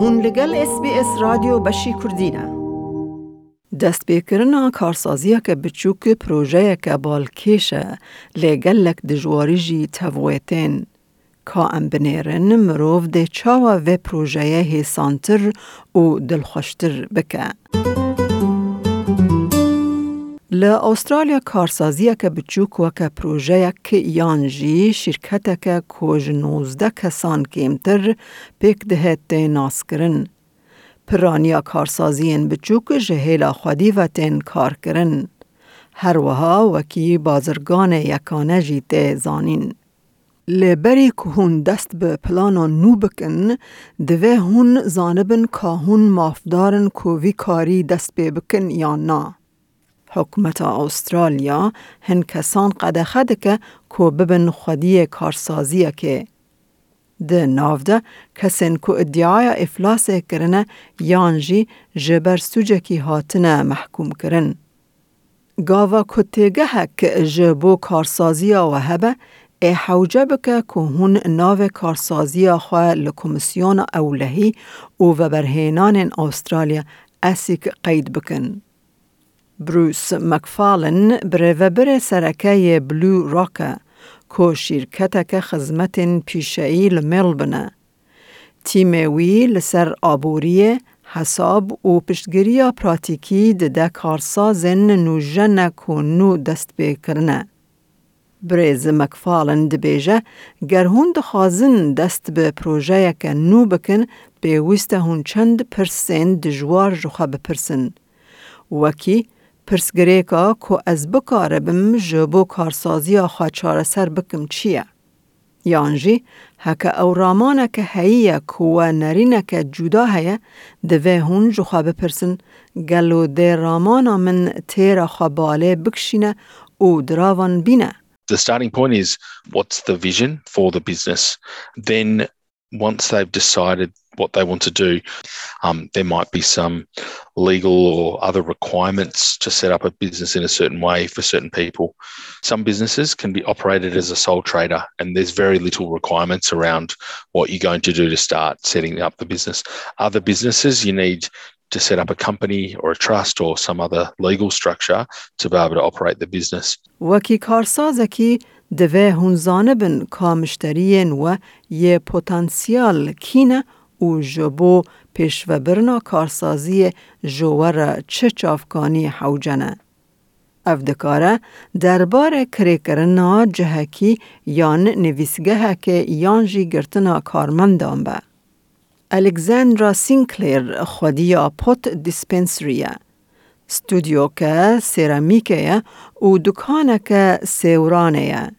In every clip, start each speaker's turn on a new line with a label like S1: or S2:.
S1: هون لگل اس بی اس رادیو بشی کردینه. دست بیکرنا کارسازیه که بچوک پروژه که بالکیشه لگلک دجواری جی تفویتین که ام بنیرن مروف ده چاوا و پروژه هیسانتر و که پروژه که یانجی شرکت که کوژ نوزده کسان کمتر پیک دهت ناس کرن. پرانیا کارسازی بچوک و تین کار کرن. هر وها وکی بازرگان یکانه جیت زانین. لبری که هون دست به پلانا نو بکن دوه هون زانبن که هون مافدارن که وی کاری دست به بکن یا نا. حکمت استرالیا هن کسان قد خد که که ببن خودی کارسازی که ده نافده کسین که ادعای افلاس کرنه یانجی جبر سوجکی هاتنه محکوم کرن. گاوا کتگه که جبو کارسازی و هبه ای حوجه بکه که هون ناو کارسازی خواه لکومسیون اولهی و برهینان استرالیا اسیک قید بکن. بروس مکفالن بره و بره سرکه بلو راکه که شرکت خزمت پیشهی لملبنه. تیم وی لسر آبوری حساب و پشتگیری پراتیکی ده کارسازن نوجن که نو دست بکرنه. بریز مکفالن دبیجه گر هون دخوازن دست به پروژه که نو بکن به ویسته هون چند پرسین دجوار جوخه بپرسن. وکی پرسگریکا که از بکاره بم جبو کارسازی خواه چاره سر بکم چیه؟ یانجی هکه او رامانه که هیه که و نرینه که جدا هیه دوه هون جوخه بپرسن گلو ده رامانا من تیره خواه باله بکشینه او دراوان بینه.
S2: the starting point is what's the vision for the business. Then, once they've decided what they want to do, um, there might be some legal or other requirements to set up a business in a certain way for certain people. Some businesses can be operated as a sole trader, and there's very little requirements around what you're going to do to start setting up the business. Other businesses, you need to set up a company or a trust or some other legal structure to be able to operate the business.
S1: وکی کارسازکی دوه هون زانبن کا مشترین و یه پتانسیال کینه و جبو و برنا کارسازی جوور چه چافکانی حوجنه. افدکاره درباره کری کرنا جهکی یان نویسگه که یان جی گرتنا کارمندان به. الکساندرا سینکلیر خودیا پوت دیسپنسریه. ستودیو که سیرامیکه و دکانه که سیورانه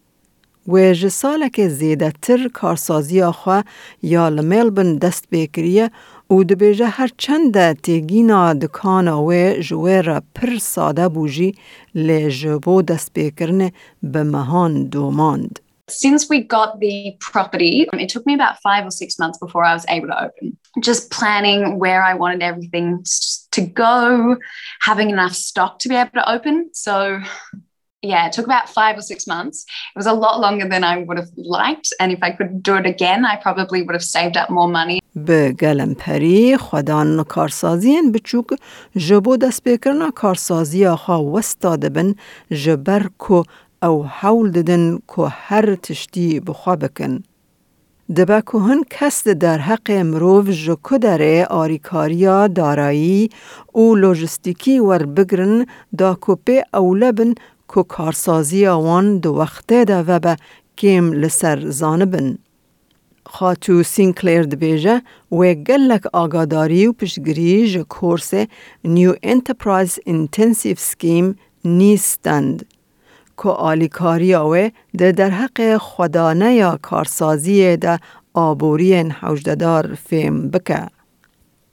S1: و جساله که زیده تر کارسازی آخوا یا لملبن دست بکریه و دبیجه هر چند تیگینا دکان و جویر پر ساده بوجی لجبو دست بکرنه به مهان دوماند.
S3: Since we got the property, it took me about five or six months before I was able to open. Just planning where I wanted everything to go, having enough stock to be able to open. So, yeah, it took about five or six months. It was a lot longer than I would have liked. And if I could do it again, I probably would have saved up more money.
S1: به گلمپری خودان کارسازین بچوک جبو دست بکرنا کارسازی آخوا وستاده بن جبر کو او حول ددن که هر تشتی بخوا بکن. دبا که هن کس در حق مروف جکو داره آریکاریا دارایی او لوجستیکی ور بگرن دا کپی او لبن که کارسازی آوان دو وقته دا و با کم لسر زانبن. خاتو سینکلیر دبیجه و گلک آگاداری و پشگری جه کورس نیو انترپرایز انتنسیو سکیم نیستند. که آلیکاری آوه ده در حق خدانه یا کارسازی ده آبوری حوجددار فیم بکه.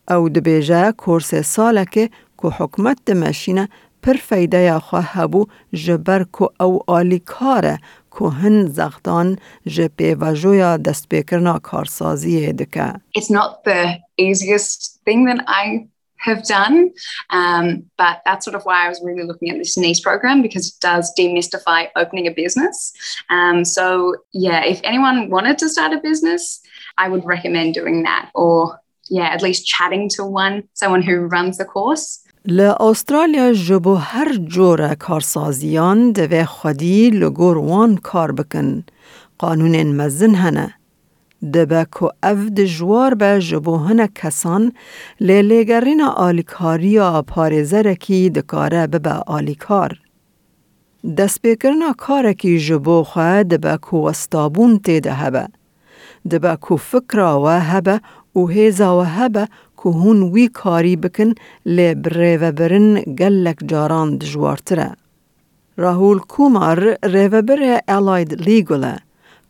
S1: او ده بیجه کورس ساله که حکمت ده مشینه پر فیده یا خواه هبو جبر که او آلیکاره که هن زغدان جپی و جویا دست بکرنا کارسازی دکه.
S3: It's not the easiest thing that I have done. Um, but that's sort of why I was really looking at this NICE program because it does demystify opening a business. Um, so, yeah, if anyone wanted to start a business, I would recommend doing that or yeah, at least chatting to one, someone who runs the course.
S1: لأسترالیا جبو هر جور کارسازیان دوی خودی لگور وان کار بکن. قانون مزن هنه. دبه که اف دجوار به جبو هنه کسان لیلیگرین آلیکاری پارزرکی دکاره ببه آلیکار. دست بکرنا کارکی جبو خواه دبه که وستابون تیده هبه. دبه که فکر و هبه و هیزا و هبه که هون وی کاری بکن لی بره برن گلک جاران دجوارتره. راهول کومار ریوبر الاید لیگوله.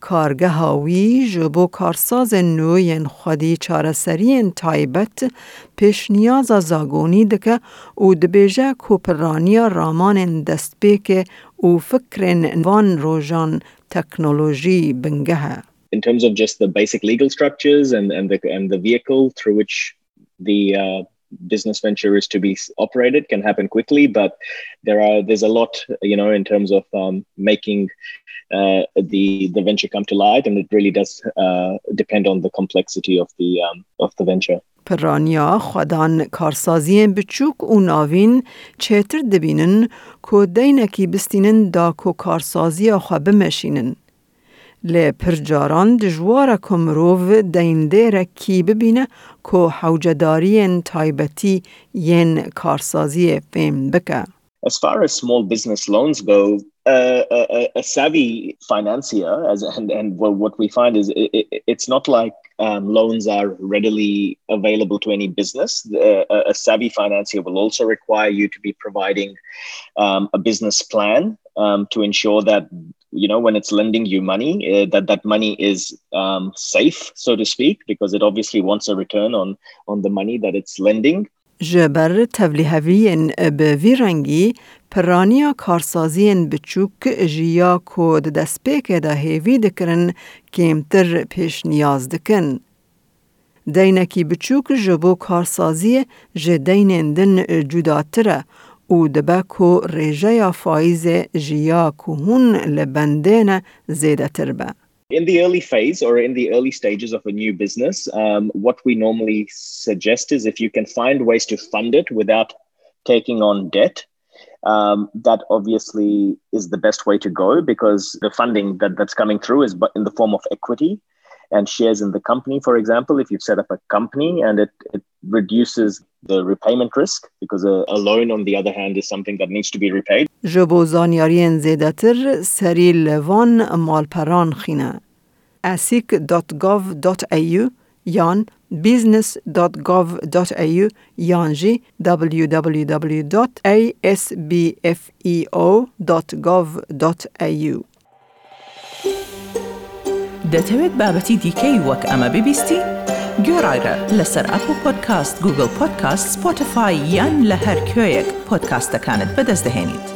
S1: کارگه هاوی جبو کارساز نوین خودی چارسرین تایبت پیش نیاز زاگونی دکه و دبیجه کوپرانیا رامان دست بیکه و فکرین وان روژان تکنولوژی بنگه
S4: In terms of just the basic legal structures and, and the and the vehicle through which the uh, business venture is to be operated can happen quickly but there are there's a lot you know in terms of um, making uh, the the venture come to light and it really does uh, depend on the complexity of the um, of the venture
S1: پرانیا خودان کارسازی بچوک و ناوین چیتر دبینن که دینکی بستینن دا که کارسازی خو بمشینن. لی پرجاران دجوار کمروو دیندیر کی ببینه که حوجداری تایبتی ین کارسازی فیم بکه.
S4: As far as small business loans go, uh, a, a, savvy financier, as and, and well, what we find is it, it, it's not like um, loans are readily available to any business. Uh, a, savvy financier will also require you to be providing um, a business plan um, to ensure that you know when it's lending you money uh, that that money is um, safe so to speak because it obviously wants a return on on the money that it's lending.
S1: جبر ber به bi پرانیا rengî بچوک karsaziyên biçûk ji ya ku di destpêkê de hêvî dikirin kêmtir pêşniyaz dikin deynekî biçûk ji
S4: in the early phase or in the early stages of a new business, um, what we normally suggest is if you can find ways to fund it without taking on debt, um, that obviously is the best way to go because the funding that, that's coming through is in the form of equity and shares in the company, for example, if you've set up a company and it, it reduces the repayment risk because a, a, loan, on the other hand, is something that needs to be repaid.
S1: جبو زانیارین زیدتر سری لوان مالپران خینه. asic.gov.au یان business.gov.au یانجی www.asbfeo.gov.au
S5: دەتەوێت بابەتی دیکەی وەک ئەمە ببیستی؟ Gjørare leser Apple Podcast, Google Podcast, Spotify, igjen leher køyek podkastakane bedezdehenit.